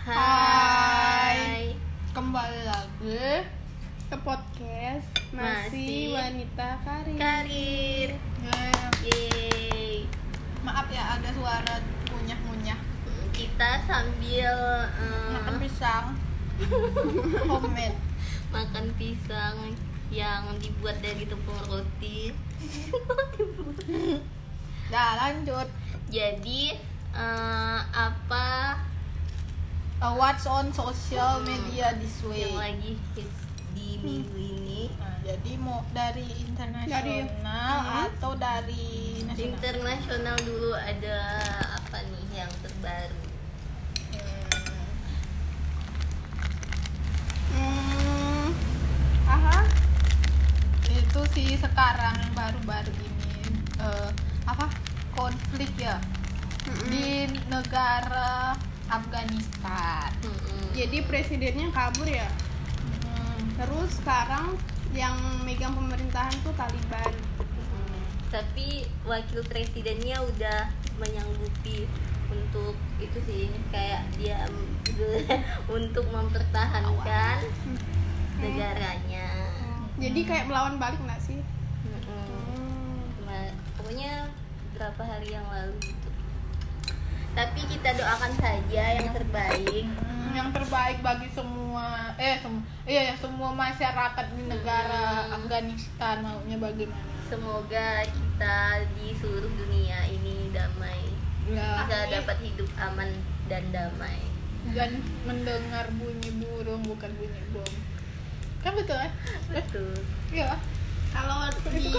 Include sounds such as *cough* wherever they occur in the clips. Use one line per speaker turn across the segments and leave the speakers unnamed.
Hai.
Kembali lagi ke podcast Masih,
Masih
Wanita Karir.
Karir.
Ya,
Yeay.
maaf ya ada suara ngunyah-ngunyah.
Kita sambil eh,
Makan pisang. *laughs* Homemade.
makan pisang yang dibuat dari tepung roti. *laughs*
Nah, lanjut.
Jadi eh, apa
Uh, what's on social
Hmm.
media this way?
yang lagi hits di minggu ini?
Nah, jadi mau dari internasional
Dari- Hmm.
atau dari nasional?
Internasional dulu ada apa nih yang terbaru?
Hmm, aha. Itu sih sekarang baru-baru ini eh, apa konflik ya di negara Afghanistan.
Mm-mm.
Jadi presidennya kabur ya.
Hmm,
Terus sekarang yang megang pemerintahan tuh Taliban.
Hmm, tapi wakil presidennya udah menyanggupi untuk itu sih kayak dia *laughs* untuk mempertahankan negaranya.
Jadi kayak melawan balik nggak sih?
Cuma- pokoknya berapa hari yang lalu gitu. Tapi kita doakan saja yang terbaik.
hmm, yang terbaik bagi semua eh sem iya ya semua masyarakat di negara
Hmm.
Afghanistan maunya bagaimana?
Semoga kita di seluruh dunia ini damai,
Ya,
bisa dapat hidup aman dan damai.
dan mendengar bunyi burung bukan bunyi bom. Kan betul kan?
Betul.
Iya.
Kalau di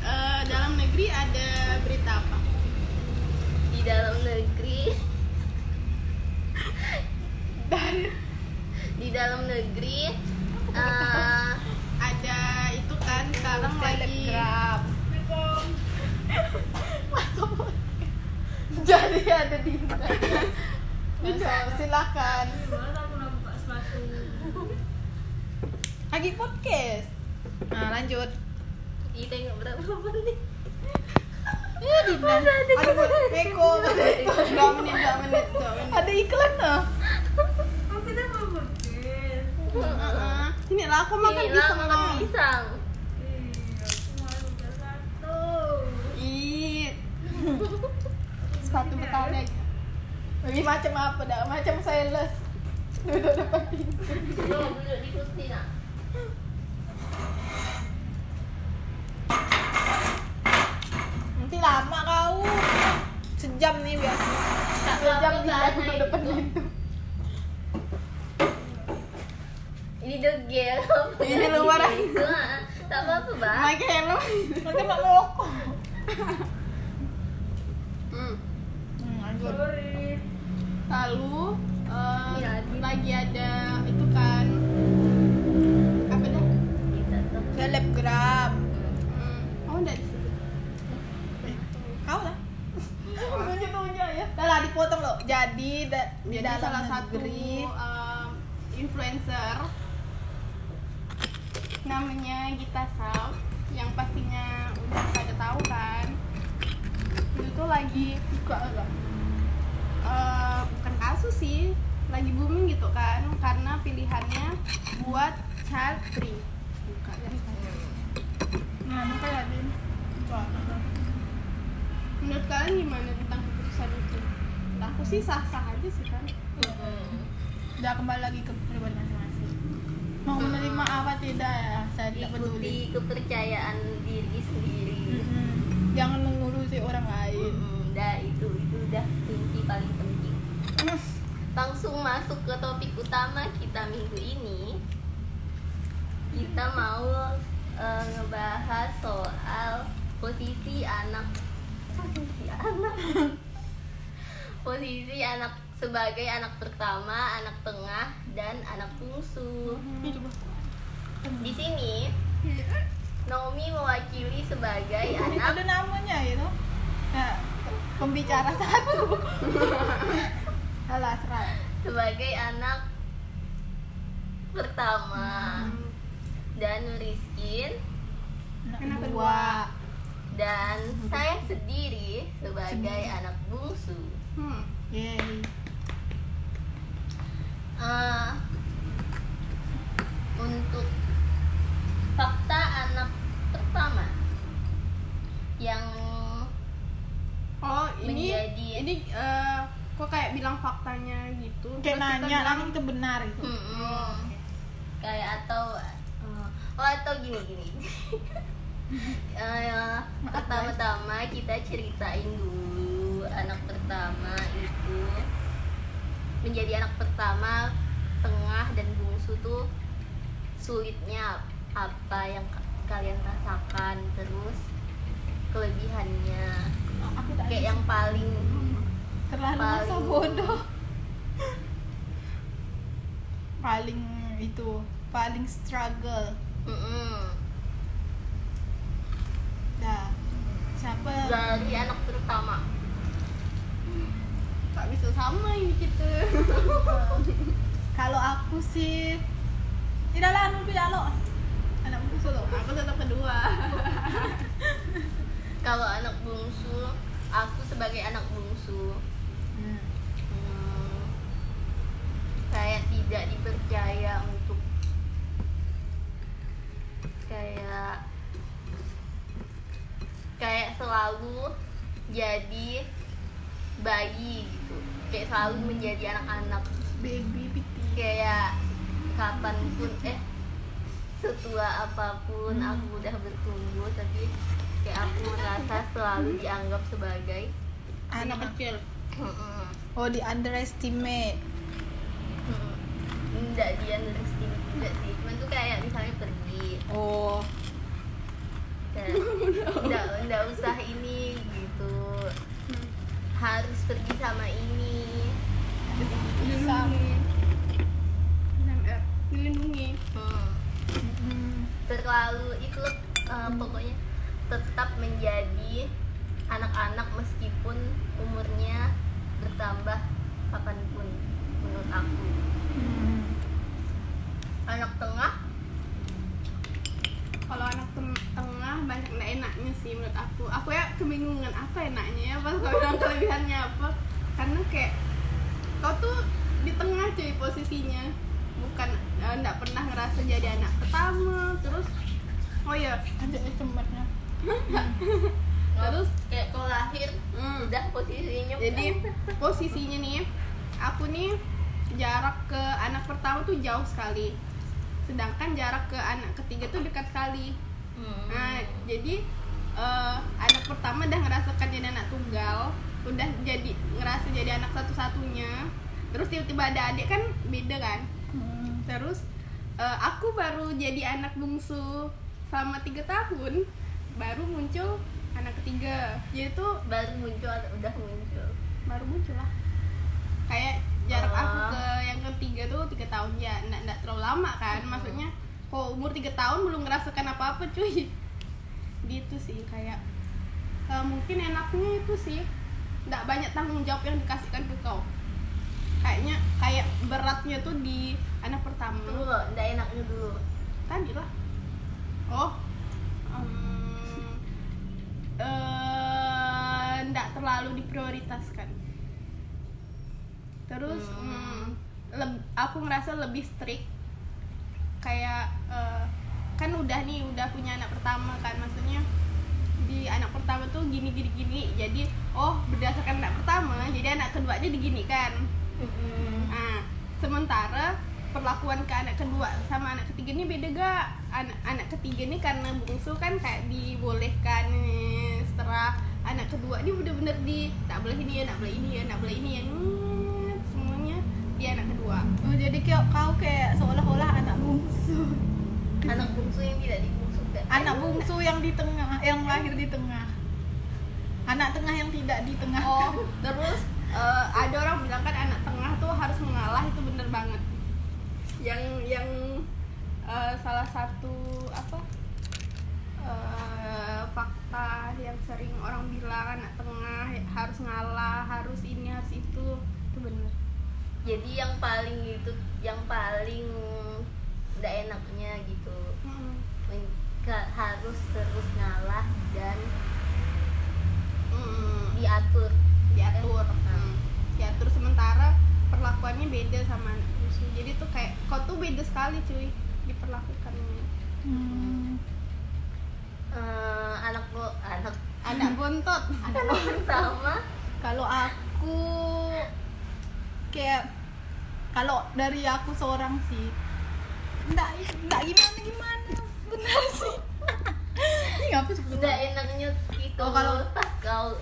eh, dalam negeri ada berita apa?
Di dalam negeri
Dari
di dalam negeri eh,
Ada itu kan sekarang lagi.
Jadi ada di silakan. Lagi podcast. Nah, lanjut.
kita nggak berapa menit.
Di
ada Eko, dua menit, dua menit, dua menit.
Ada iklan loh.
Heeh. Ini lah aku makan
Inilah
pisang
makan pisang.
Ih, *laughs*
Sepatu macam apa dah? Macam sales. Duduk depan pintu.
Duduk di kursi nak. *laughs*
Nanti lama kau. Sejam nih biasa. Sejam
apa-apa,
di depan pintu.
Ini degel.
Ini luar.
Tak apa-apa, Bang.
pakai helm.
Nanti mak merokok.
Hmm.
Hmm.
Lalu
di-
lagi ada itu kan apa dah?
Selebgram.
Hmm. Oh, enggak disebut.
Kau lah. Tunjuk tunjuk ya. Dah lah dipotong loh. Jadi da- di
Jadi
dalam
salah satu
negeri.
um, influencer namanya Gita Sal yang pastinya udah pada tahu kan? Itu tuh lagi
buka
eh, bukan kasus sih lagi booming gitu kan? Karena pilihannya buat child free bukan. Ya.
Nah, Din.
Menurut kalian gimana tentang keputusan itu aku sih sah sah aja sih kan
Mm-mm.
Udah kembali lagi ke pribadi masing-masing. Mau menerima apa tidak ya? Saya tidak peduli.
Kepercayaan diri sendiri.
Mm-mm. Jangan mengurusi orang lain.
Dah itu itu udah kunci paling penting. Langsung masuk ke topik utama kita minggu ini. Kita mau eh, ngebahas soal posisi anak posisi anak posisi anak sebagai anak pertama, anak tengah, dan anak bungsu.
Coba.
Di sini Naomi mewakili sebagai anak
ada namanya itu. Nah, pembicara satu. Alah, serai.
sebagai anak pertama dan Rizkin
Anak kedua.
dan saya sendiri sebagai anak bungsu.
Hmm.
Yay.
Uh, untuk fakta anak pertama yang
oh ini
menjadi,
ini uh, kok kayak bilang faktanya gitu
kayak
nanya kita bilang,
itu benar gitu
hmm, hmm. Oh, okay. kayak atau uh, oh atau gini gini *laughs* uh, pertama-tama kita ceritain dulu anak pertama itu menjadi anak pertama tengah dan bungsu tuh sulitnya apa yang ka- kalian rasakan terus kelebihannya.
Aku tak
kayak yang paling
terlalu
paling-
masa bodoh. *laughs* Paling itu paling struggle.
Mm-mm,
dah siapa?
Dari anak pertama
tak bisa sama ini kita. *laughs*
Kalau aku sih tidak lah anu tidak lo. Anak bungsu lo.
Aku tetap kedua. *laughs*
Kalau anak bungsu aku sebagai anak bungsu
Hmm.
hmm, kayak tidak dipercaya untuk kayak kayak selalu jadi bayi gitu. Kayak selalu menjadi anak-anak
baby piti.
kayak kapan pun eh setua apa pun
Hmm.
aku udah bertumbuh tapi kayak aku merasa selalu dianggap sebagai
anak kecil.
Mm-mm.
oh di underestimate.
Enggak dia underestimate juga sih. Cuman tuh kayak misalnya pergi.
Oh.
Enggak enggak usah ini harus pergi sama ini
dilindungi dilindungi
hmm.
Hmm.
terlalu itu uh, pokoknya tetap menjadi anak-anak meskipun umurnya bertambah kapan pun menurut aku
Hmm.
anak tengah
kalau anak tem- banyak nggak enaknya sih menurut aku. Aku ya kebingungan apa enaknya ya? Pas kau bilang kelebihannya apa? Karena kayak kau tuh di tengah cuy posisinya. Bukan eh, nggak pernah ngerasa jadi anak pertama terus oh ya
ada cemernya *laughs*
Terus?
kayak kalau lahir
hmm,
udah posisinya.
Jadi posisinya nih aku nih jarak ke anak pertama tuh jauh sekali. Sedangkan jarak ke anak ketiga tuh dekat sekali
Hmm.
Nah, jadi eh, anak pertama udah ngerasakan jadi anak tunggal, udah jadi ngerasa jadi anak satu-satunya. Terus tiba-tiba ada adik kan beda kan.
Hmm.
Terus eh, aku baru jadi anak bungsu selama tiga tahun, baru muncul anak ketiga. Jadi tuh
baru muncul atau udah muncul
baru muncul lah. Kayak jarak
Oh.
aku ke yang ketiga tuh tiga tahun ya, nggak nggak terlalu lama kan.
Hmm.
Maksudnya kok umur tiga tahun belum ngerasakan apa-apa cuy. Gitu sih kayak eh, mungkin enaknya itu sih nggak banyak tanggung jawab yang dikasihkan ke kau. Kayaknya kayak beratnya tuh di anak pertama.
tunggu loh nggak enaknya dulu
Tadi lah. Oh. em, eh, nggak terlalu diprioritaskan. Terus
Hmm.
mm, leb- aku ngerasa lebih strict. Kayak eh, kan udah nih udah punya anak pertama kan maksudnya di anak pertama tuh gini gini gini jadi oh berdasarkan anak pertama jadi anak keduanya diginikan Nah, sementara perlakuan ke anak kedua sama anak ketiga ini beda gak? Anak anak ketiga ini karena bungsu kan kayak dibolehkan setelah anak kedua ini bener-bener di tak boleh ini ya, tak boleh ini ya, tak boleh ini ya, Nyet, semuanya di anak kedua.
oh jadi kayak kau kayak seolah-olah anak bungsu
anak bungsu yang tidak dibungsukan
anak bungsu yang di tengah yang lahir di tengah anak tengah yang tidak di tengah
Oh, *laughs* terus eh, ada orang bilang kan anak tengah tuh harus mengalah itu bener banget. Yang yang eh, salah satu apa eh, fakta yang sering orang bilang anak tengah harus ngalah, harus ini, harus itu, itu bener.
Jadi yang paling itu yang paling tidak enaknya gitu. Ka- harus terus ngalah dan
Mm-mm.
diatur.
Diatur.
Eh,
Hmm. diatur. Sementara perlakuannya beda sama anak. Musuh jadi tuh kayak kau tuh beda sekali cuy diperlakukannya
Hmm.
Eh, anak bo anak.
Anak bontot. *laughs*
Anak *laughs* pertama.
Kalau aku kayak kalau dari aku seorang sih enggak enggak gimana gimana benar sih. *laughs* Ini ngapa sebut
udah enaknya gitu.
Oh, kalau-
pas kau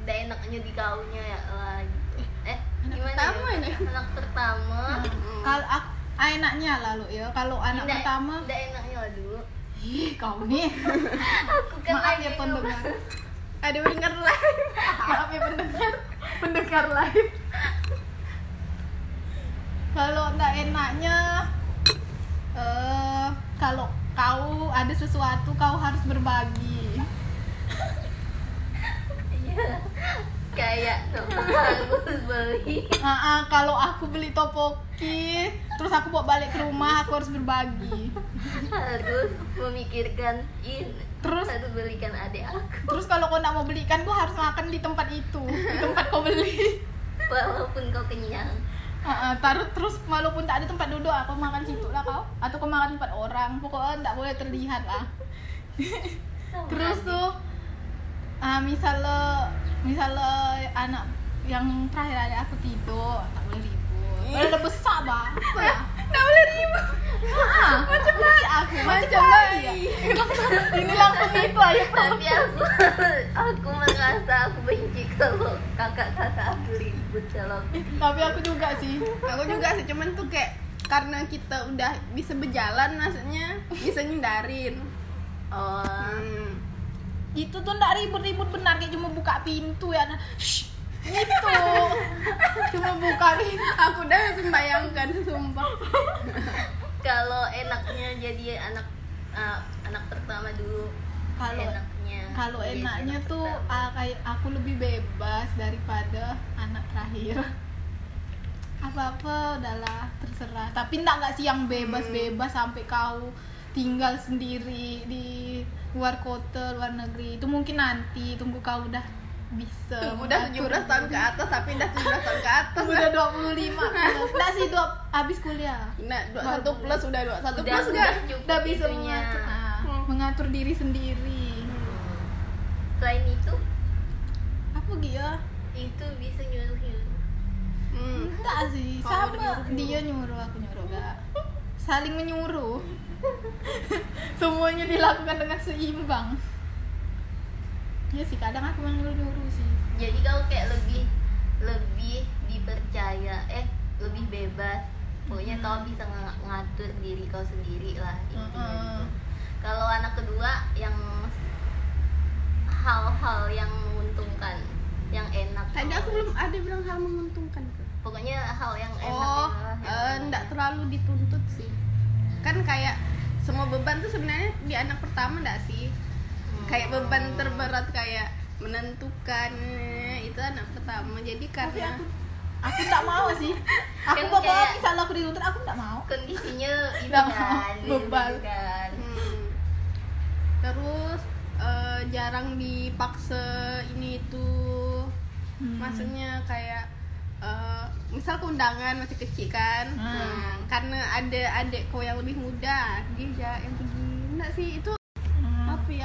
udah enaknya di kaunya ya lagi eh
anak
gimana
pertama
ya?
ini.
anak pertama.
Hmm.
kalau aku enaknya lalu ya. Kalau anak
Nggak-
pertama
udah enaknya lah dulu
ih kau nih *laughs*
aku kan
maaf ya pendengar.
ada pendengar lah
maaf ya pendengar. Pendengar live kalau enggak enaknya eh kalau kau ada sesuatu kau harus berbagi.
Iya. kayak aku beli.
Ah, ah, kalau aku beli topoki terus aku bawa balik ke rumah aku harus berbagi.
Harus memikirkan ini
Terus?
harus belikan adik aku.
Terus kalau kau nggak mau belikan kau harus makan di tempat itu di tempat kau beli.
Walaupun kau kenyang
Taruh terus walaupun tak ada tempat duduk aku makan situ lah kau. Atau kau makan tempat orang pokoknya nggak boleh terlihat lah. Terus tuh ah misalnya misalnya anak yang terakhir ada aku tidur tak boleh ribut. Udah besar bah
nggak *laughs* boleh ribut
macam bayi aku
Macam
ya. ini langsung itu aja
tapi aku aku merasa aku benci kalau kakak-kakak aku ribut dalam
tapi aku juga sih
aku juga sih cuman tuh kayak karena kita udah bisa berjalan maksudnya bisa ngindarin
oh
hmm.
itu tuh ndak ribut-ribut benar kayak cuma buka pintu ya Shh, gitu *laughs* cuma buka pintu
aku udah langsung bayangkan sumpah
kalau enaknya jadi anak uh, anak pertama dulu
Kalau-
enaknya.
kalau enaknya
anak
tuh ah, kayak aku lebih bebas daripada anak terakhir. *laughs* Apa-apa udahlah terserah. Tapi ndak nggak sih yang bebas-bebas sampai kau tinggal sendiri di luar kota luar negeri. Itu mungkin nanti tunggu kau udah bisa
udah
mengatur
17 tahun ke atas tapi udah 17 tahun ke atas.
Udah 25 enggak sih dua habis kuliah.
Nah 21 plus udah 21
udah
plus enggak
udah bisa
itunya.
mengatur, ah,
Hmm.
mengatur diri sendiri.
Selain itu?
Apa gitu
itu bisa nyuruh nyuruh
hmm.
enggak sih sama.
nyuruh-nyuruh.
dia nyuruh aku nyuruh enggak. Saling menyuruh. *laughs* Semuanya dilakukan dengan seimbang ya sih kadang aku yang nyuruh nyuruh sih.
Jadi kau kayak lebih lebih dipercaya eh lebih bebas. Pokoknya
Hmm.
kau bisa ng- ngatur diri kau sendiri lah intinya gitu. kalau anak kedua yang hal-hal yang menguntungkan yang enak.
Tadi aku belum ada bilang hal menguntungkan
pokoknya hal yang enak
oh
yang
eh, enggak terlalu dituntut sih. Kan kayak semua beban tuh sebenarnya di anak pertama enggak sih. Kayak beban terberat kayak menentukan itu anak pertama jadi
tapi
karena
aku aku enggak mau sih *laughs* aku
Kan kayak-
misalnya aku dituntut aku enggak mau
kondisinya ini *laughs*
Nggak
kan
mau,
gitu
bebal.
kan
Hmm. terus eh, jarang dipaksa ini itu
Hmm.
maksudnya kayak eh, misal keundangan masih kecil kan
Hmm.
Nah, karena ada adik kau yang lebih muda dia yang pergi enggak sih itu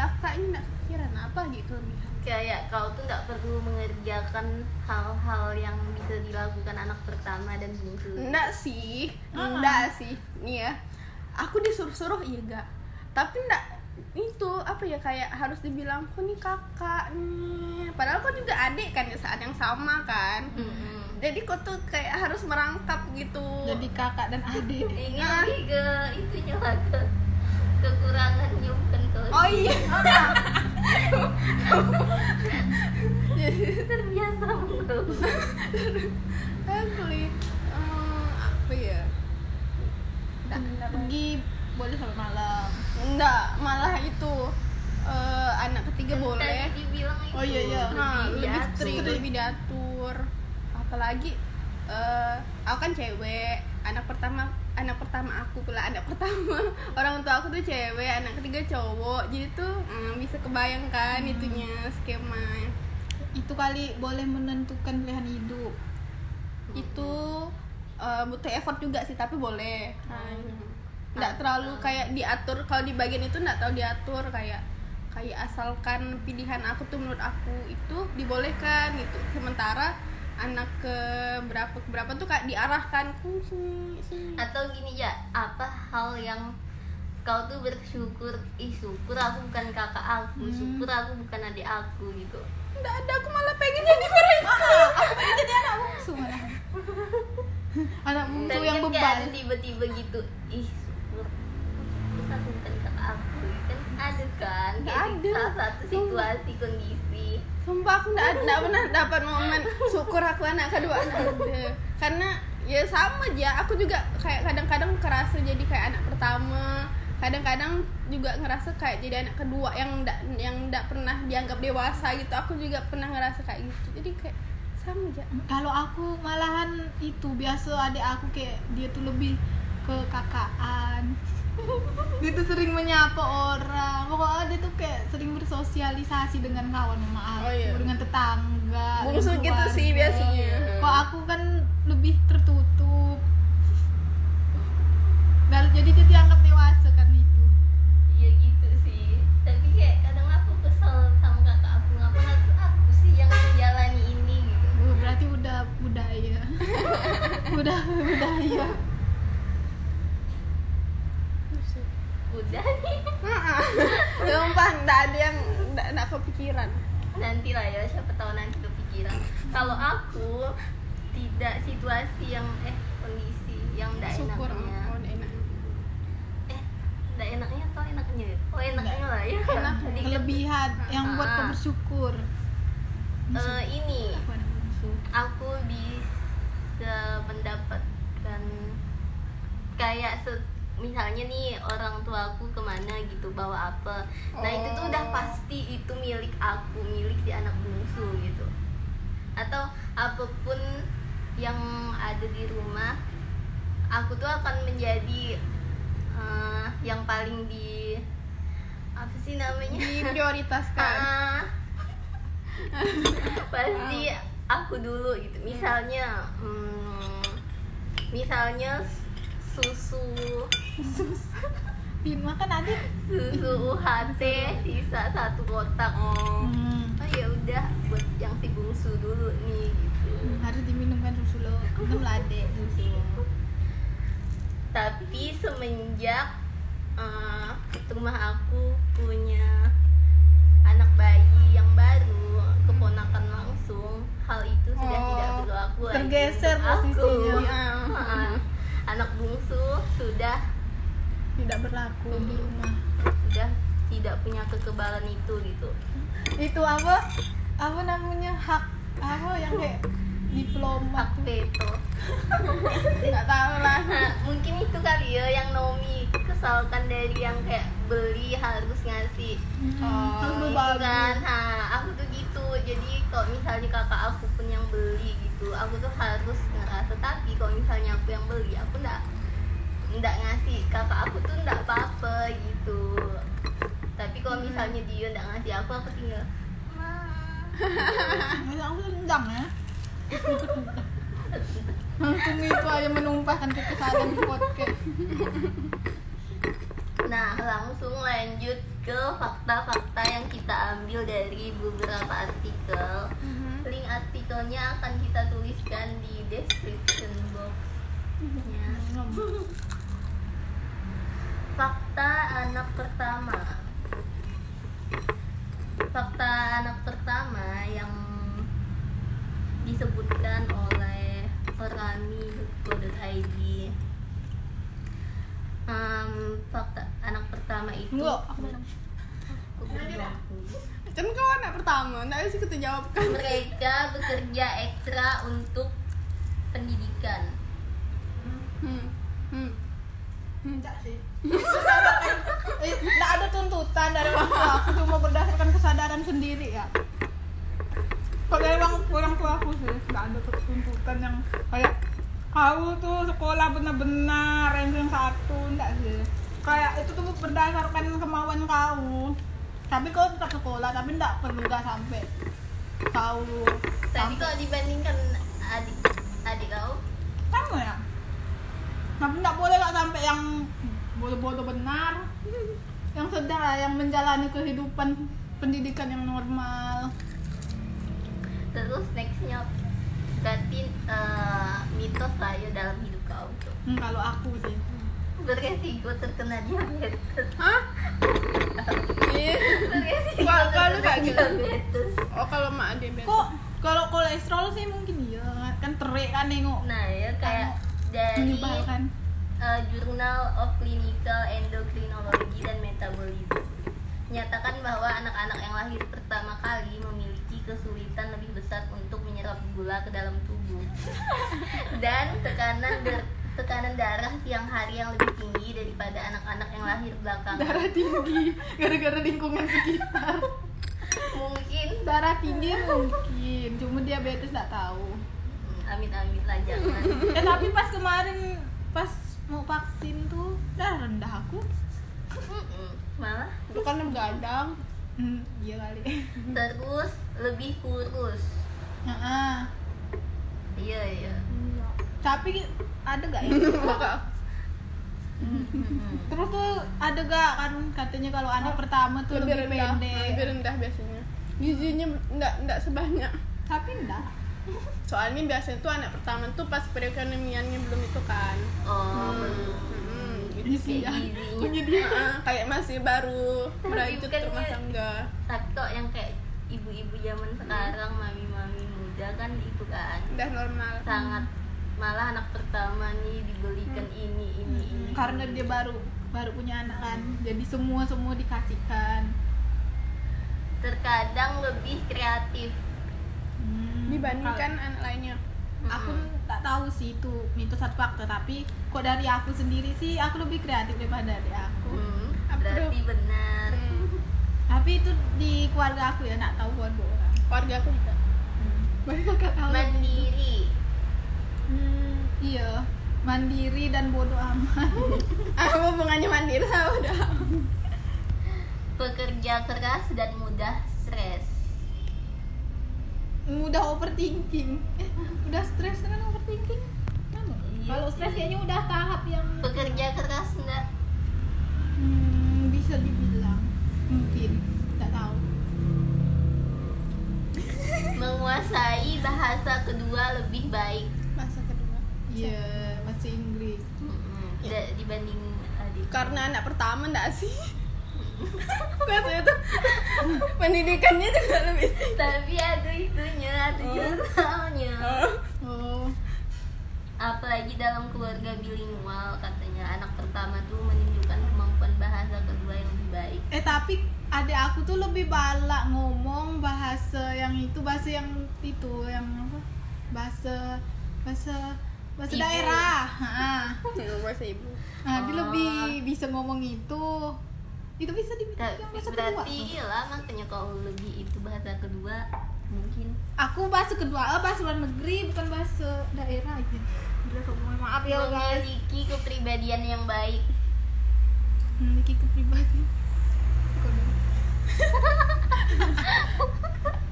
Apa ya kayaknya enggak kepikiran apa gitu kelebihan
kayak kau tuh nggak perlu mengerjakan hal-hal yang bisa dilakukan anak pertama dan bungsu
enggak sih
Ah.
enggak sih. Nih ya aku disuruh-suruh iya enggak tapi enggak itu apa ya kayak harus dibilang kok nih kakak nih? Padahal kok juga adik kan di saat yang sama kan.
Mm-mm.
jadi kok tuh kayak harus merangkap gitu.
Jadi kakak dan adik.
Ini
Ah.
lebih ke itunya lah ke kekurangannya bukan ke
oh iya. *laughs*
Terbiasa mulu.
asli. Eh, apa ya? Enggak enggak
pergi boleh sampai malam.
Enggak malah itu eh, anak ketiga boleh.
Tadi dibilang itu
Oh, iya, iya.
nah, lebih
diatur.
strict lebih diatur. Apalagi eh, aku kan cewek. Anak pertama anak pertama aku pula anak *laughs* pertama orang tua aku tuh cewek anak ketiga cowok. Jadi tuh mm, bisa kebayangkan
Hmm.
itunya skema.
Itu kali boleh menentukan pilihan hidup.
Itu eh, butuh effort juga sih tapi boleh.
Hmm.
nggak terlalu kayak diatur. Kalau di bagian itu nggak tahu diatur kayak kayak asalkan pilihan aku tuh menurut aku itu dibolehkan gitu. Sementara anak ke berapa ke berapa tuh kayak diarahkan. "Hmm, sini sini.
Atau gini ya apa hal yang kau tuh bersyukur? Ih syukur aku bukan kakak aku syukur aku bukan adik aku gitu.
Nggak ada aku malah pengen jadi mereka.
Aku pengen jadi anak bungsu malah anak bungsu yang
ada tiba-tiba gitu ih syukur terus aku bukan kakak aku kan. Ada kan kayak
ada.
salah satu situasi kondisi
Sumpah aku nggak nggak pernah dapat momen syukur aku anak kedua nggak ada. Karena ya sama aja. Aku juga kayak kadang-kadang kerasa jadi kayak anak pertama. Kadang-kadang juga ngerasa kayak jadi anak kedua yang nggak yang nggak pernah dianggap dewasa gitu. Aku juga pernah ngerasa kayak gitu. Jadi kayak sama aja.
kalau aku malahan itu biasa adik aku kayak dia tuh lebih ke kakaan dia tuh sering menyapa orang. Pokoknya dia tuh kayak sering bersosialisasi dengan kawan sama aku
Oh, iya.
dengan tetangga
Bungsu
dengan
gitu sih biasanya.
kok aku kan lebih tertutup. Dan jadi dia dianggap dewasa kan itu.
Ya gitu sih. Tapi kayak kadang aku kesel sama kakak aku. Ngapa harus aku sih yang menjalani ini gitu.
Oh, berarti udah budaya. *laughs* Udah budaya
nih
Sumpah nggak ada yang nggak kepikiran.
nanti lah ya siapa tahu nanti kepikiran kalau aku tidak situasi yang eh kondisi yang tidak
Syukur.
enaknya
Oh, enak.
eh tidak enaknya atau enaknya oh enaknya lah ya
Enak.
Jadi
kelebihan yang buat kau
Ah.
bersyukur
eh, ini
aku
bisa mendapatkan kayak se- misalnya nih orang tuaku ke mana gitu bawa apa nah itu tuh udah
Oh.
pasti itu milik aku milik si anak bungsu gitu atau apa pun yang ada di rumah aku tuh akan menjadi eh, yang paling di apa sih namanya
Diprioritaskan. *laughs*
Ah. *laughs* pasti aku dulu gitu misalnya hmm, misalnya susu.
Dimakan adik
susu UHT sisa satu kotak. Oh
hmm.
ya udah buat yang si bungsu dulu nih gitu.
Harus diminumkan susu lo. Minum lah adek susu
tapi semenjak eh, rumah aku punya anak bayi yang baru keponakan langsung hal itu sudah
Oh,
tidak berlaku lagi
tergeser
untuk aku. Anak bungsu sudah
tidak berlaku di rumah.
Sudah tidak punya kekebalan itu gitu.
Itu apa? Apa namanya? Hak apa yang kayak diploma
hak veto. *laughs*
Nggak tahu lah. *laughs*
Nah, mungkin itu kali ya yang Nomi kesalkan dari yang kayak beli harus ngasih.
Oh, harus
gitu
berbagi
kan. Ha, aku tuh gitu jadi kalau misalnya kakak aku pun yang beli gitu aku tuh harus ngerasa tapi kalau misalnya aku yang beli aku ndak ndak ngasih kakak aku tuh ndak apa-apa gitu. Tapi kalau misalnya dia ndak ngasih aku aku tinggal
Masa *laughs* aku tendang ya. Langsung itu aja menumpahkan kekesalan di podcast *laughs*
Nah, langsung lanjut ke fakta-fakta yang kita ambil dari beberapa artikel.
Mhm.
Link artikelnya akan kita tuliskan di description box. Ya. Fakta anak pertama. Fakta anak pertama yang disebutkan oleh orami.co.id Em, fakta anak pertama itu
Enggak, aku.
Kan kau anak pertama, nggak sih kita jawab kan?
mereka bekerja ekstra untuk pendidikan
Hmm. Hmm.
enggak sih *laughs* eh, enggak ada tuntutan dari orang tua aku cuma berdasarkan kesadaran sendiri ya kalau dari orang, orang tua aku sih enggak ada tuntutan yang kayak kau tuh sekolah benar-benar ranking satu enggak sih. Kayak itu tuh berdasarkan kemauan kau. Tapi kau tetap sekolah tapi enggak perlu enggak sampai kau
tapi
sampai.
kalau dibandingkan adik adik kau?
Sama ya. Tapi nggak boleh nggak sampai yang bodoh-bodoh benar. Yang sedang yang menjalani kehidupan pendidikan yang normal.
Terus nextnya berarti eh, mitos lah ya dalam hidup kau. Tuh
Hmm, kalau aku sih.
Beresiko terkena diabetes
hah? Iya. Kalau
terkena
kayak gitu.
diabetes
oh kalau mak dia
kok? Kalau kolesterol sih mungkin iya. Kan terik kan nengok.
Nah ya kayak dari eh, Journal of Clinical Endocrinology dan Metabolism. Menyatakan bahwa anak-anak yang lahir pertama kali memiliki kesulitan lebih besar untuk menyerap gula ke dalam tubuh. *laughs* Dan tekanan der- tekanan darah siang hari yang lebih tinggi daripada anak-anak yang lahir belakangan.
Darah tinggi gara-gara lingkungan sekitar.
Mungkin.
Darah tinggi mungkin cuma diabetes nggak tahu.
Hmm, amit-amit lah jangan.
Eh tapi pas kemarin pas mau vaksin tuh darah rendah aku.
Malah?
Itu kan begadang
hmm, iya kali.
Terus lebih kurus.
Heeh.
iya iya.
Tapi ada gak ya *laughs* terus tuh ada gak kan katanya kalau anak pertama tuh
lebih
lebih,
rendah.
pendek.
Lebih rendah biasanya. Gizinya enggak enggak sebanyak.
Tapi enggak.
Soalnya biasanya tuh anak pertama tuh pas perekonomiannya belum itu kan.
Oh
Hmm, hmm, gitu
Gizi
sih.
ya.
gizinya.
Kayak masih baru. Merajut
bukannya-
rumah tangga.
tapi kok yang kayak ibu-ibu zaman sekarang mami-mami muda kan itu kan.
Udah normal.
Sangat malah anak pertama nih dibelikan ini ini ini.
karena dia baru baru punya anak kan. Jadi semua semua dikasihkan.
Terkadang lebih kreatif.
Hmm,
dibandingkan anak lainnya.
Kalau- aku tak tahu sih itu mitos atau fakta. Tapi kok dari aku sendiri sih aku lebih kreatif daripada dari aku.
Hmm, berarti benar.
Hmm,
tapi itu di keluarga aku ya nak tahu keluarga orang.
Keluarga aku juga.
Baru kakak tahu
mandiri.
Hmm, iya. Mandiri dan bodoh amat. *laughs*
Ah hubungannya mandiri sama udah
pekerja keras dan mudah stres.
Mudah overthinking. Eh, *laughs* udah stres kan overthinking?
Iya
kalau stres kayaknya udah tahap yang
pekerja keras enggak
hmm, bisa dibilang mungkin. Tak tahu. *laughs*
Menguasai bahasa kedua lebih baik.
Masa kedua.
Iya bahasa Inggris.
Mm-mm. Da- dibanding adik.
Karena anak pertama enggak sih. Biasanya *laughs* tuh *laughs* pendidikannya juga lebih
tapi ada itunya ada
Oh.
jurnalnya
oh.
oh
apalagi dalam keluarga bilingual katanya. Anak pertama tuh menunjukkan kemampuan bahasa kedua yang lebih baik.
Eh tapi adik aku tuh lebih balak ngomong bahasa yang itu bahasa yang itu yang apa? Bahasa bahasa bahasa
Ibu.
daerah. Ha. *laughs*
bahasa ibu.
Nah, dia
Oh.
lebih bisa ngomong itu. Itu bisa dibilang bahasa kedua.
berarti lah makanya kalau lebih itu bahasa kedua mungkin.
Aku bahasa kedua eh, bahasa luar negeri bukan bahasa daerah aja. Maaf ya guys.
Memiliki kepribadian yang baik.
Memiliki kepribadian.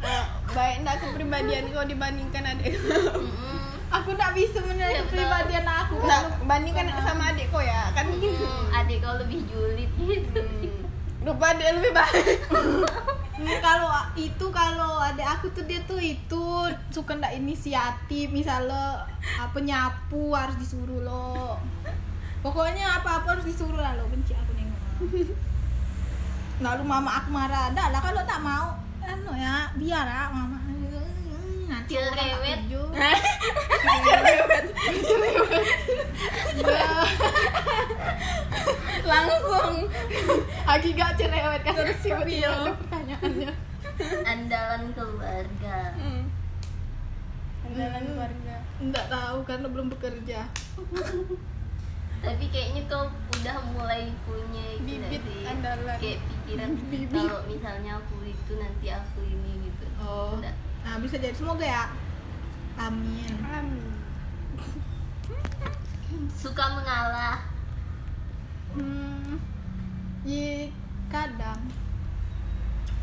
Eh, baik enggak kepribadian kau dibandingkan adik.
Aku tak bisa menilai
Siapa
kepribadian aku.
Enggak bandingkan sama adik kau ya kan?
Hmm, adik kau lebih julid. Gitu
rupa adik lebih baik.
Hmm, *laughs* kalau itu kalau adik aku tuh dia tuh itu suka ndak inisiatif misalnya apa nyapu harus disuruh lo. Pokoknya apa apa harus disuruh lah lo benci aku nengok. Lalu mama aku marah dah lah kalau tak mau anu ya biar lah mama. Nanti orang *laughs* tak *laughs* *laughs*
Langsung
Agi gak cerewet kan terus sih ada pertanyaannya
andalan keluarga
hmm. andalan keluarga
Enggak tahu karena belum bekerja
tapi kayaknya kau udah mulai punya nggak
Bibit
sih?
andalan.
kayak pikiran
Bibit.
kalau misalnya aku itu nanti aku ini gitu
Oh.
Udah.
Nah bisa jadi semoga ya Amin
amin
suka mengalah
Hmm, ya kadang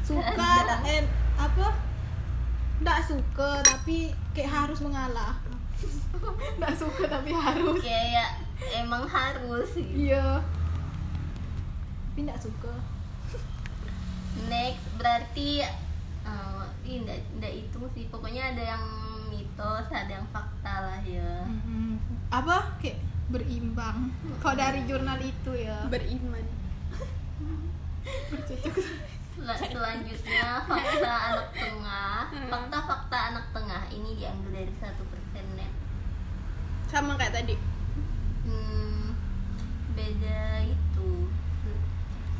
suka
Kadang.
eh apa? Nggak suka tapi kayak harus mengalah. *laughs* Nggak suka tapi harus.
kayak emang harus gitu.
Iya. Tapi nggak suka.
next berarti eh ini nggak itu sih pokoknya ada yang mitos ada yang fakta lah ya.
Mm-mm. apa? Kayak berimbang. Kalau dari jurnal itu ya.
Beriman.
Bercocok.
Sel- selanjutnya fakta *laughs* anak tengah. Fakta-fakta anak tengah. Ini diambil dari satu persen ya
sama kayak tadi.
Hmm, beda itu.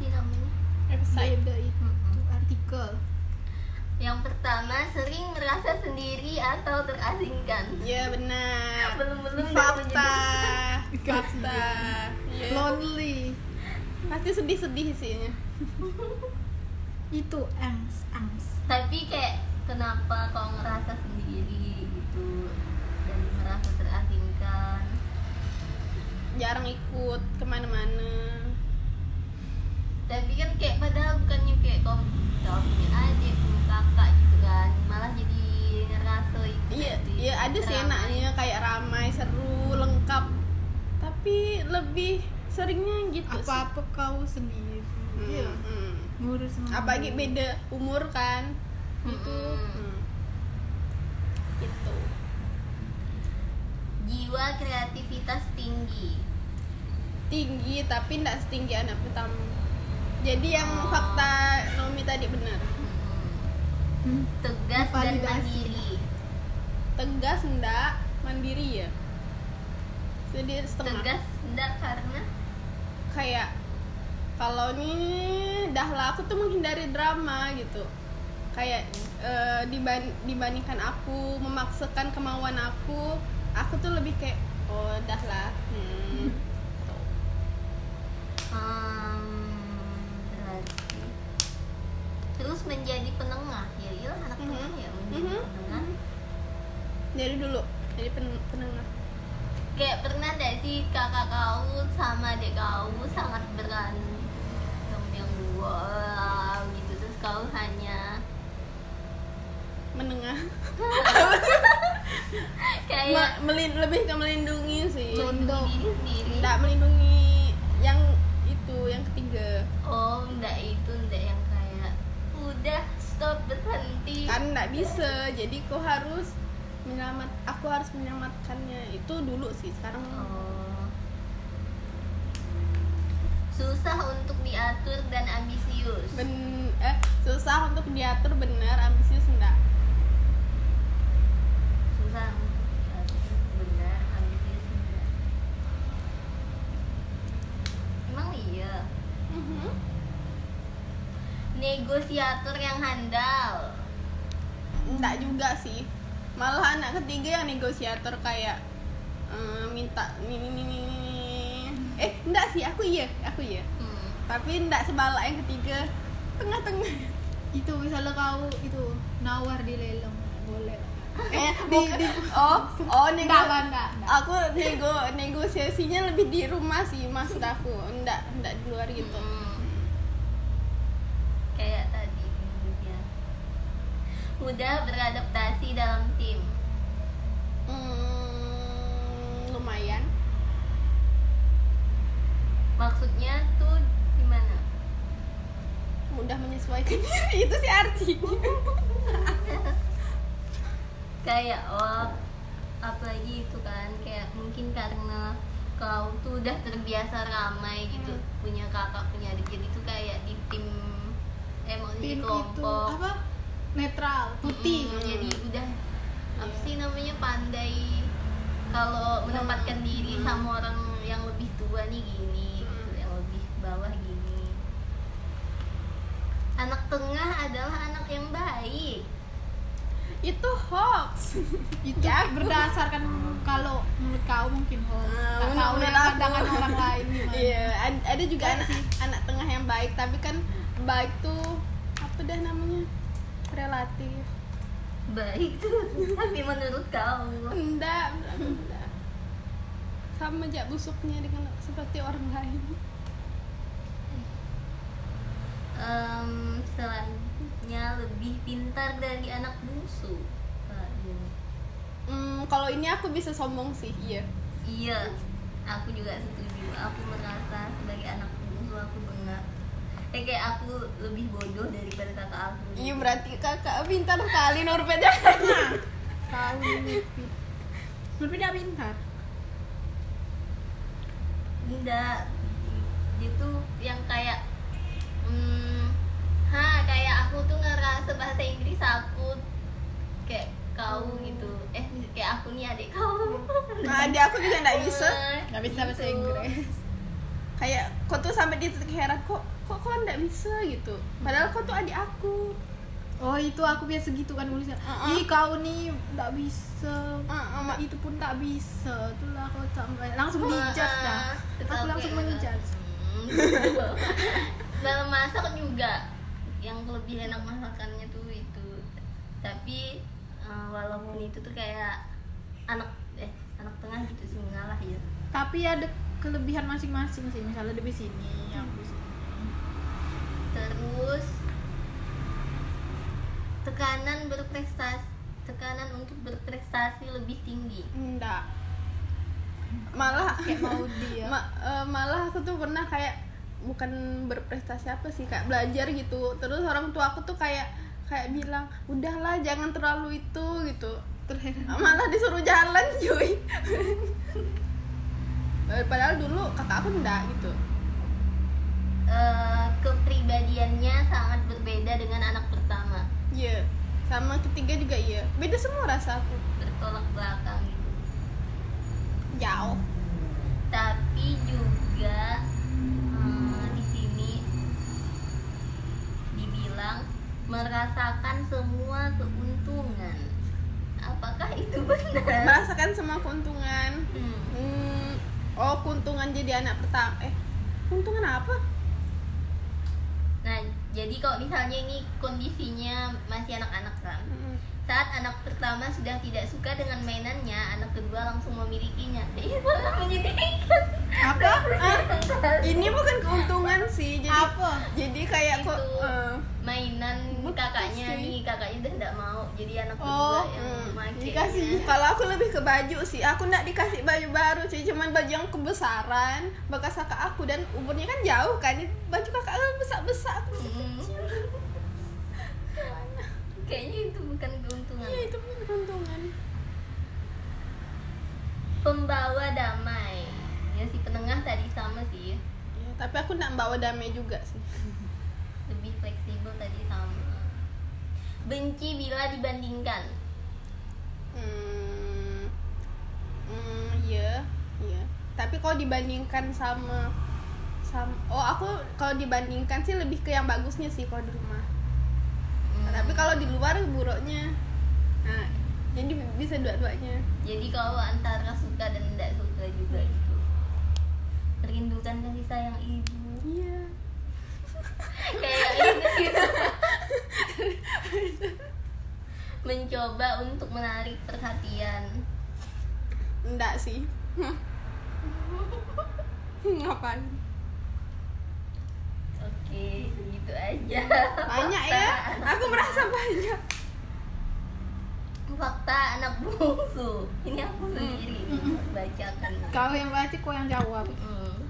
Sih namanya?
Website.
beda itu artikel
yang pertama sering merasa sendiri atau terasingkan.
Ya benar.
Belum belum
fakta. fakta. Ya.
lonely.
Pasti sedih-sedih sihnya *laughs*
itu angst angst.
Tapi kayak kenapa kau ngerasa sendiri gitu? Dan merasa terasingkan?
Jarang ikut ke mana-mana
tapi kan kayak padahal bukannya kayak kau kau punya adik punya kakak gitu kan malah jadi ngerasa itu
iya iya ada sih enaknya kayak ramai seru lengkap tapi lebih seringnya gitu sih.
apa apa kau sendiri
Hmm,
Iya.
hmm.
ngurus
apalagi beda umur kan itu
Mm-mm.
hmm. itu
jiwa kreativitas tinggi
tinggi tapi tidak setinggi anak pertama jadi yang
Oh.
fakta Nomi tadi benar
Hmm.
tegas dan
Validasi.
mandiri
tegas ndak mandiri ya jadi setengah
tegas enggak karena
kayak kalau ini dah lah aku tuh menghindari drama gitu kayak eh, diban- dibandingkan aku memaksakan kemauan aku aku tuh lebih kayak oh dah lah hmm. Tuh. *laughs*
hmm, berarti terus menjadi penengah. Ya iya anak
Mhm.
tengah ya menjadi
Mhm.
penengah.
Dari dulu jadi pen- penengah.
Kayak pernah gak sih kakak kau sama adik kau sangat berantem yang wow gitu terus kau hanya
menengah. *laughs*
Kayak
Me- melin- lebih ke melindungi sih.
Diri sendiri.
Tidak melindungi yang itu yang ketiga.
Oh enggak itu enggak yang udah stop berhenti.
Kan nggak bisa. Jadi kau harus menyelamat aku harus menyelamatkannya. Itu dulu sih sekarang
Oh. susah untuk diatur dan ambisius.
Ben eh susah untuk diatur benar ambisius enggak.
Susah untuk diatur benar ambisius enggak. Emang iya?
Mhm.
Negosiator yang handal.
Enggak juga sih. Malah anak ketiga yang negosiator kayak eh, minta ini ini ini eh enggak sih aku iya aku iya.
Hmm.
tapi enggak sebalak yang ketiga. Tengah-tengah.
Itu misalnya kau itu nawar di lelang boleh.
Eh *laughs*
di, di,
oh oh nego
enggak enggak enggak, enggak.
aku nego negosiasinya lebih di rumah sih maksud aku. Enggak enggak di luar gitu.
Hmm. kayak tadi ya. Mudah beradaptasi dalam tim?
Hmm, lumayan.
Maksudnya tuh gimana?
Mudah menyesuaikan *laughs* diri itu sih arti *laughs*
kayak oh apalagi itu kan kayak mungkin karena kau tuh udah terbiasa ramai gitu
Hmm.
punya kakak punya adik jadi tuh kayak di tim emang di
tim itu
kelompok.
apa netral putih
Mm, jadi udah apa sih namanya pandai kalau menempatkan
Hmm.
diri
Hmm.
sama orang yang lebih tua nih gini gitu,
Hmm.
yang lebih bawah gini anak tengah adalah anak yang baik
itu hoax *laughs*
itu
Jago.
berdasarkan kalau menurut kau mungkin hoax
Ah,
Nggak tahu
menurut
pandangan orang lain
iya ad- ada juga anak
sih.
anak tengah yang baik tapi kan baik tuh apa dah namanya relatif.
Baik. Tuh *laughs* tapi menurut kau?
Enggak sama aja busuknya dengan seperti orang lain.
Em, selanjutnya lebih pintar dari anak bungsu.
Hmm, kalau ini aku bisa sombong sih iya.
Iya aku juga setuju. Aku merasa sebagai anak bungsu aku kayak aku lebih bodoh daripada kakak aku.
Iya berarti kakak pintar sekali nurpetnya
tahu tidak pintar?
Enggak. Dia tuh yang kayak hmm, ha kayak aku tuh ngerasa bahasa Inggris aku kayak kau gitu. Eh kayak aku nih adik kau.
Nah dia aku juga nggak bisa.
Nggak bisa bahasa
Gitu.
Inggris.
Kayak kau tuh sampai di titik heran kok kok kau nggak bisa gitu? Padahal kau tuh adik aku.
Oh itu aku biasa gitu kan nulisnya
Uh-uh.
ih kau nih nggak bisa.
Ah, ah, ma-
itu pun tak bisa. Itulah kau sampai langsung dijudge dah. *laughs* Aku langsung
kayak,
menjudge
hmm, dalam masak juga yang lebih enak masakannya tuh itu. Tapi eh, walaupun itu tuh kayak anak eh anak tengah gitu sih mengalah ya.
Tapi ada kelebihan masing-masing sih. Misalnya di sini yang di sini
terus tekanan berprestasi tekanan untuk berprestasi lebih tinggi.
Enggak. Malah
kayak mau dia. *laughs*
Ma- eh, malah aku tuh pernah kayak bukan berprestasi apa sih kayak belajar gitu. Terus orang tua aku tuh kayak kayak bilang udahlah jangan terlalu itu gitu. Terus *laughs* malah disuruh jalan cuy. *laughs* Padahal dulu kakak aku enggak gitu
Eh, kepribadiannya sangat berbeda dengan anak pertama.
Iya sama ketiga juga iya. Beda semua rasa aku.
Bertolak belakang. Gitu
jauh.
Tapi juga eh, di sini dibilang merasakan semua keuntungan. Apakah itu *laughs* benar?
Merasakan semua keuntungan.
Hmm.
Hmm, oh keuntungan jadi anak pertama eh keuntungan apa
nah jadi kalau misalnya ini kondisinya masih anak-anak kan
Hmm.
Saat anak pertama sudah tidak suka dengan mainannya anak kedua langsung memilikinya. *laughs* Malah menyedihkan
apa? Ah, ini bukan keuntungan sih jadi
apa?
jadi kayak kok
Itu.
eh,
mainan
Betul
kakaknya
sih.
nih kakaknya udah tidak mau jadi anak kedua
Oh,
yang
hmm, dikasih. Kalau aku lebih ke baju sih aku nggak dikasih baju baru sih cuman baju yang kebesaran bekas kakak aku dan umurnya kan jauh kan baju kakak aku besar besar aku masih
Hmm.
kecil
kayaknya itu bukan keuntungan.
Iya itu pun keuntungan.
Pembawa damai. Ya si penengah tadi sama sih.
Iya, tapi aku nggak bawa damai juga sih.
Lebih fleksibel tadi sama. Benci bila dibandingkan.
Hmm, hmm iya iya. Tapi kalau dibandingkan sama sama oh aku kalau dibandingkan sih lebih ke yang bagusnya sih kalau di rumah. Tapi kalau di luar buruknya. Nah jadi bisa dua-duanya.
Jadi kalau antara suka dan tidak suka juga gitu. Merindukan kasih sayang ibu.
Iya.
Kayak ini gitu. *laughs* Mencoba untuk menarik perhatian.
Enggak sih. *laughs* Ngapain?
Oke gitu aja.
Banyak ya? Aku merasa banyak.
Fakta anak bungsu. Ini aku sendiri bacakan.
Kau yang baca kau yang jawab
Hmm.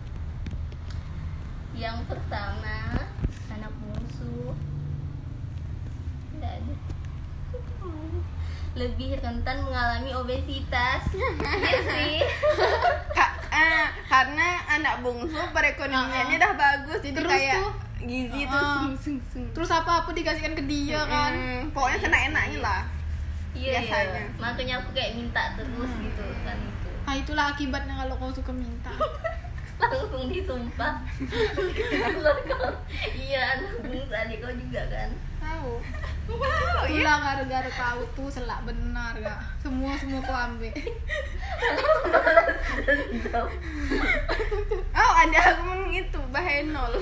yang pertama anak bungsu. Tidak ada. Lebih rentan mengalami obesitas. *laughs* Ya sih.
Ka- ah, karena anak bungsu perekonomiannya dah bagus jadi
Terus
kayak
tuh,
gizi sung.
terus apa? Apa dikasihkan ke dia kan?
Hmm, pokoknya kena enaknya lah.
Iya
Biasanya.
iya makanya aku kayak minta terus gitu kan. Itu
nah itulah akibatnya kalau kau suka minta. *laughs*
Langsung disumpah. *laughs* Iya anak bungsu adik kau juga kan
tahu.
Wow iya.
Itulah gara-gara kau tuh selak benar gak semua semua kau ambil *laughs*
oh ada aku itu bahenol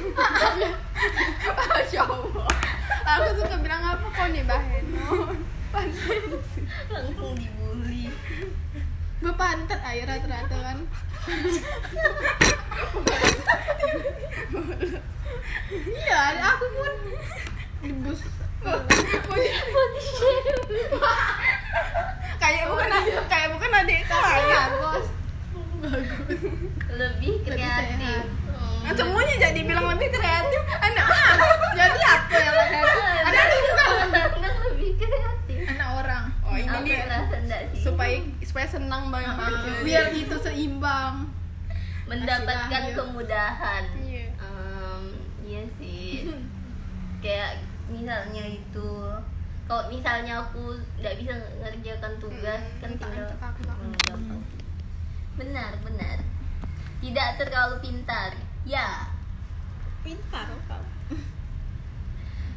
Masya Allah. Aku suka bilang apa kau nih bahenol
langsung dibully.
Gue pantat air rata-rata kan. Iya aku pun di bus *laughs*
kayak bukan kayak bukan adik ya
bagus
lebih kreatif.
Nah, semuanya jadi bilang lebih kreatif. Anak
jadi apa yang ada
anak lebih kreatif.
Anak orang. Oh ini dia. supaya supaya senang banget.
Ah, biar itu seimbang.
Mendapatkan
lahir.
kemudahan.
Iya.
Iya sih. *laughs* Kayak misalnya itu. Kalau misalnya aku nggak bisa ngerjakan tugas
Hmm,
kan tinggal
aku
Hmm, benar benar. Tidak terlalu pintar ya.
Pintar kau *laughs*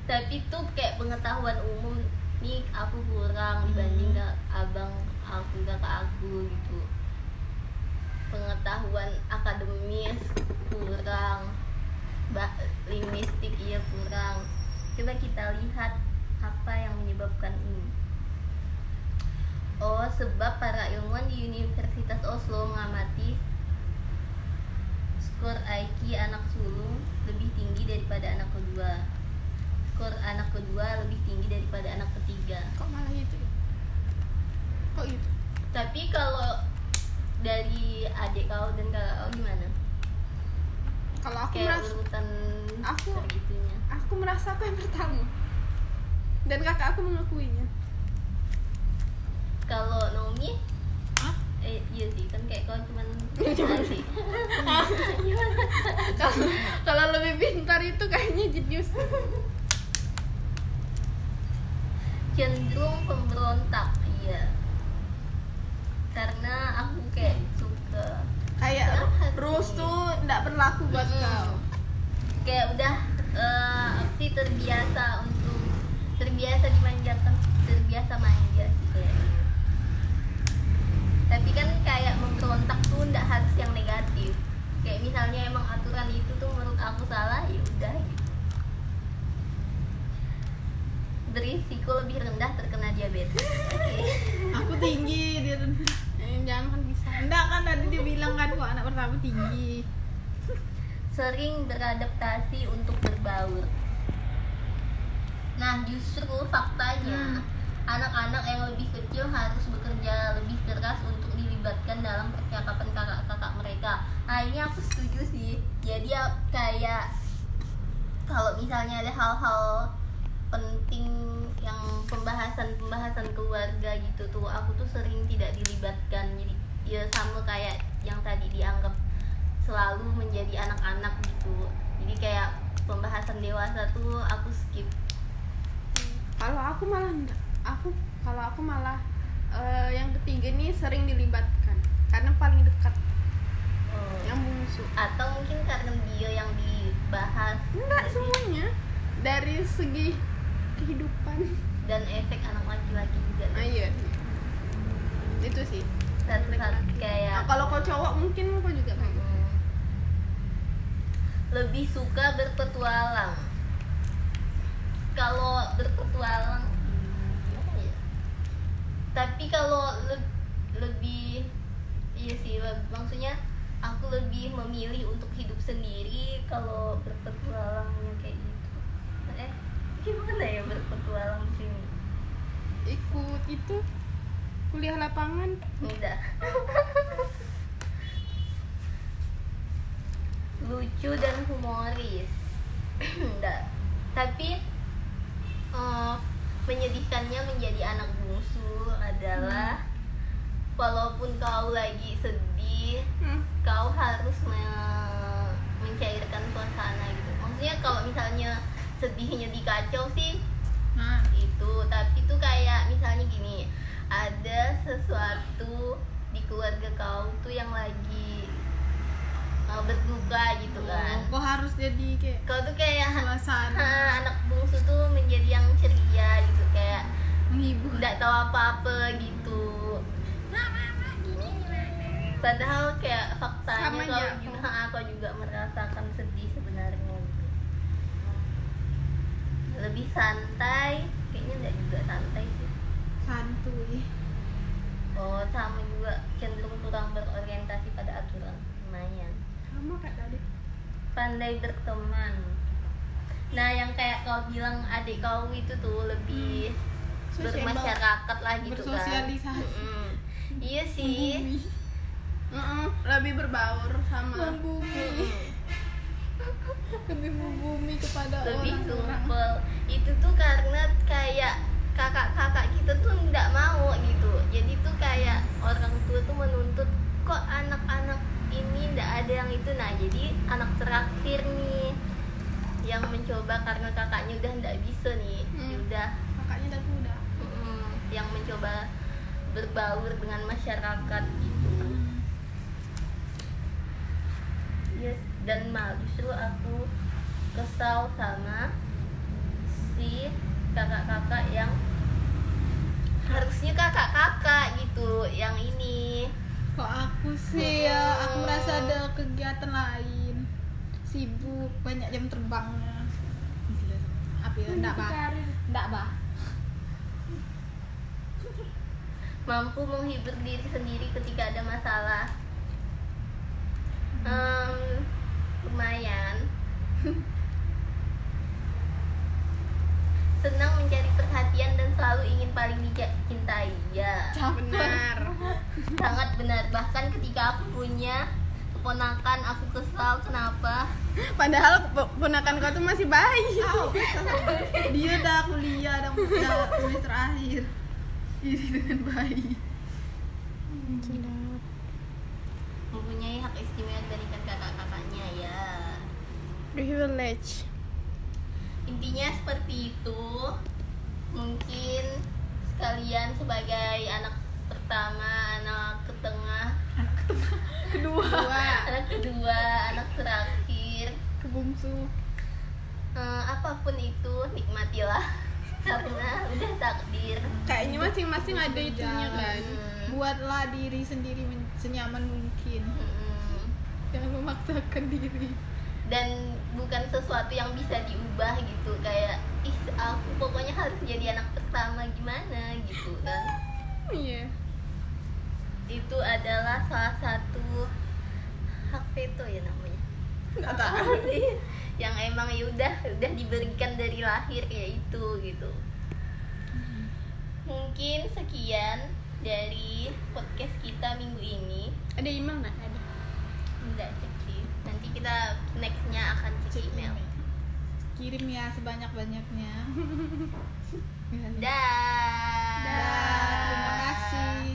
tapi tuh kayak pengetahuan umum nih aku kurang dibanding
Hmm.
abang aku kakak aku gitu. Pengetahuan akademis kurang. Ba- linguistik iya kurang coba kita lihat apa yang menyebabkan ini. Oh sebab para ilmuwan di Universitas Oslo mengamati skor IQ anak sulung lebih tinggi daripada anak kedua. Skor anak kedua lebih tinggi daripada anak ketiga.
Kok malah itu ya? kok gitu
tapi kalau dari adik kau dan kakak kau gimana?
Kalau aku
kayak
merasa
urutan
Aku-
segitunya
aku merasa aku yang pertama? Dan kakak aku mengakuinya.
Kalau Naomi?
Hah?
eh iya sih kan kayak kau cuman *laughs* sih.
Kalau kalau lebih pintar itu kayaknya jenius.
Cenderung pemberontak iya. Karena aku kayak suka
kayak rules tuh nggak berlaku buat kau.
Kayak udah eh, apa sih terbiasa untuk terbiasa dimanjakan terbiasa manja sih kayaknya tapi kan kayak memberontak tuh nggak harus yang negatif. Kayak misalnya emang aturan itu tuh menurut aku salah ya udah gitu. Berisiko lebih rendah terkena diabetes. Oke. *laughs*
Aku tinggi dia
Eh, *laughs* jangan kan bisa.
Enggak kan tadi dia bilang kan kok anak pertama tinggi
sering beradaptasi untuk berbaur. Nah, justru faktanya anak-anak yang lebih kecil harus bekerja lebih keras untuk dilibatkan dalam percakapan kakak-kakak mereka. Nah, ini aku setuju sih. Jadi ya kayak kalau misalnya ada hal-hal penting yang pembahasan-pembahasan keluarga gitu tuh, aku tuh sering tidak dilibatkan. Jadi ya sama kayak yang tadi dianggap selalu menjadi anak-anak gitu. Jadi kayak pembahasan dewasa tuh aku skip.
Kalau aku malah aku kalau aku malah eh, yang ketiga nih sering dilibatkan. Karena paling dekat yang bungsu.
Atau mungkin karena dia yang dibahas.
Enggak
Jadi-
semuanya. Dari segi kehidupan.
Dan efek anak laki-laki juga.
Ah iya. Itu sih. Nah,
kayak
kalau kau cowok mungkin kau juga kayak
Mm. Lebih suka berpetualang. Kalau berpetualang gimana ya? Tapi kalau le- lebih iya sih le- maksudnya aku lebih memilih untuk hidup sendiri kalau berpetualangnya kayak gitu. Eh gimana ya berpetualang sini?
Ikut itu kuliah lapangan.
Udah. Lucu dan humoris. Enggak. Tapi eh, menyedihkannya menjadi anak bungsu adalah walaupun kau lagi sedih,
hmm.
kau harus me- mencairkan suasana gitu. Maksudnya kalau misalnya sedihnya dikacau sih
nah
itu tapi tuh kayak misalnya gini ada sesuatu di keluarga kau tuh yang lagi uh, berduka gitu kan
kok harus jadi kayak
kau tuh kayak
suasana
ha, anak bungsu tuh menjadi yang ceria gitu kayak
menghibur
nggak tahu apa-apa gitu padahal kayak faktanya kau
aja.
juga ha, kau juga merasakan sedih sebenarnya gitu. lebih santai kayaknya nggak juga santai sih
santuy
Oh, sama juga cenderung kurang berorientasi pada aturan. Lumayan.
sama kayak tadi
Pandai berteman. Nah, yang kayak kau bilang adik kau itu tuh lebih
Sosial-
bermasyarakat lah gitu kan.
bersosialisasi.
Mm-mm. Iya sih.
Membumi.
Mm-mm, lebih berbaur sama
membumi lebih membumi kepada
Lebih
orang-orang
sumpel. Itu tuh karena kayak kakak-kakak kita tuh nggak mau gitu jadi tuh kayak orang tua tuh menuntut kok anak-anak ini nggak ada yang itu? Nah jadi anak terakhir nih yang mencoba karena kakaknya udah nggak bisa nih.
Hmm.
udah.
Kakaknya udah muda
mm, yang mencoba berbaur dengan masyarakat gitu. Yes dan malah justru aku kesal sama si kakak-kakak yang harusnya kakak-kakak gitu yang ini
kok aku sih ya? Aku merasa ada kegiatan lain. Sibuk banyak jam terbangnya. Apa ya? Enggak bah enggak bah
mampu menghibur diri sendiri ketika ada masalah. Em, lumayan *laughs* senang mencari perhatian dan selalu ingin paling dicintai. Ya
benar. *laughs*
Sangat benar. Bahkan ketika aku punya keponakan aku kesal. Kenapa?
Padahal pe- ponakan kau tuh masih bayi. *laughs*
Dia udah kuliah udah udah semester akhir iri dengan bayi.
Mempunyai hak istimewa dibandingkan kakak-kakaknya ya.
Privilege
intinya seperti itu. Mungkin sekalian sebagai anak pertama anak ketengah.
Kedua.
Dua
anak kedua anak terakhir.
Kebungsu.
Eh, apa pun itu nikmatilah. *laughs* Karena udah takdir.
Kayaknya masing-masing ada itunya kan.
Hmm.
buatlah diri sendiri senyaman mungkin.
Mm-mm.
jangan memaksakan diri
dan bukan sesuatu yang bisa diubah gitu. Kayak ih aku pokoknya harus jadi anak pertama gimana? gitu kan.
Iya.
Itu adalah salah satu hak veto ya namanya.
Nggak tahu.
Sih? *laughs* yang emang ya udah udah diberikan dari lahir kayak itu gitu. Mungkin sekian dari podcast kita minggu ini.
Ada email nggak? Ada.
Enggak nanti kita nextnya akan cek email.
kirim ya sebanyak banyaknya *laughs*
dah.
Dah, terima kasih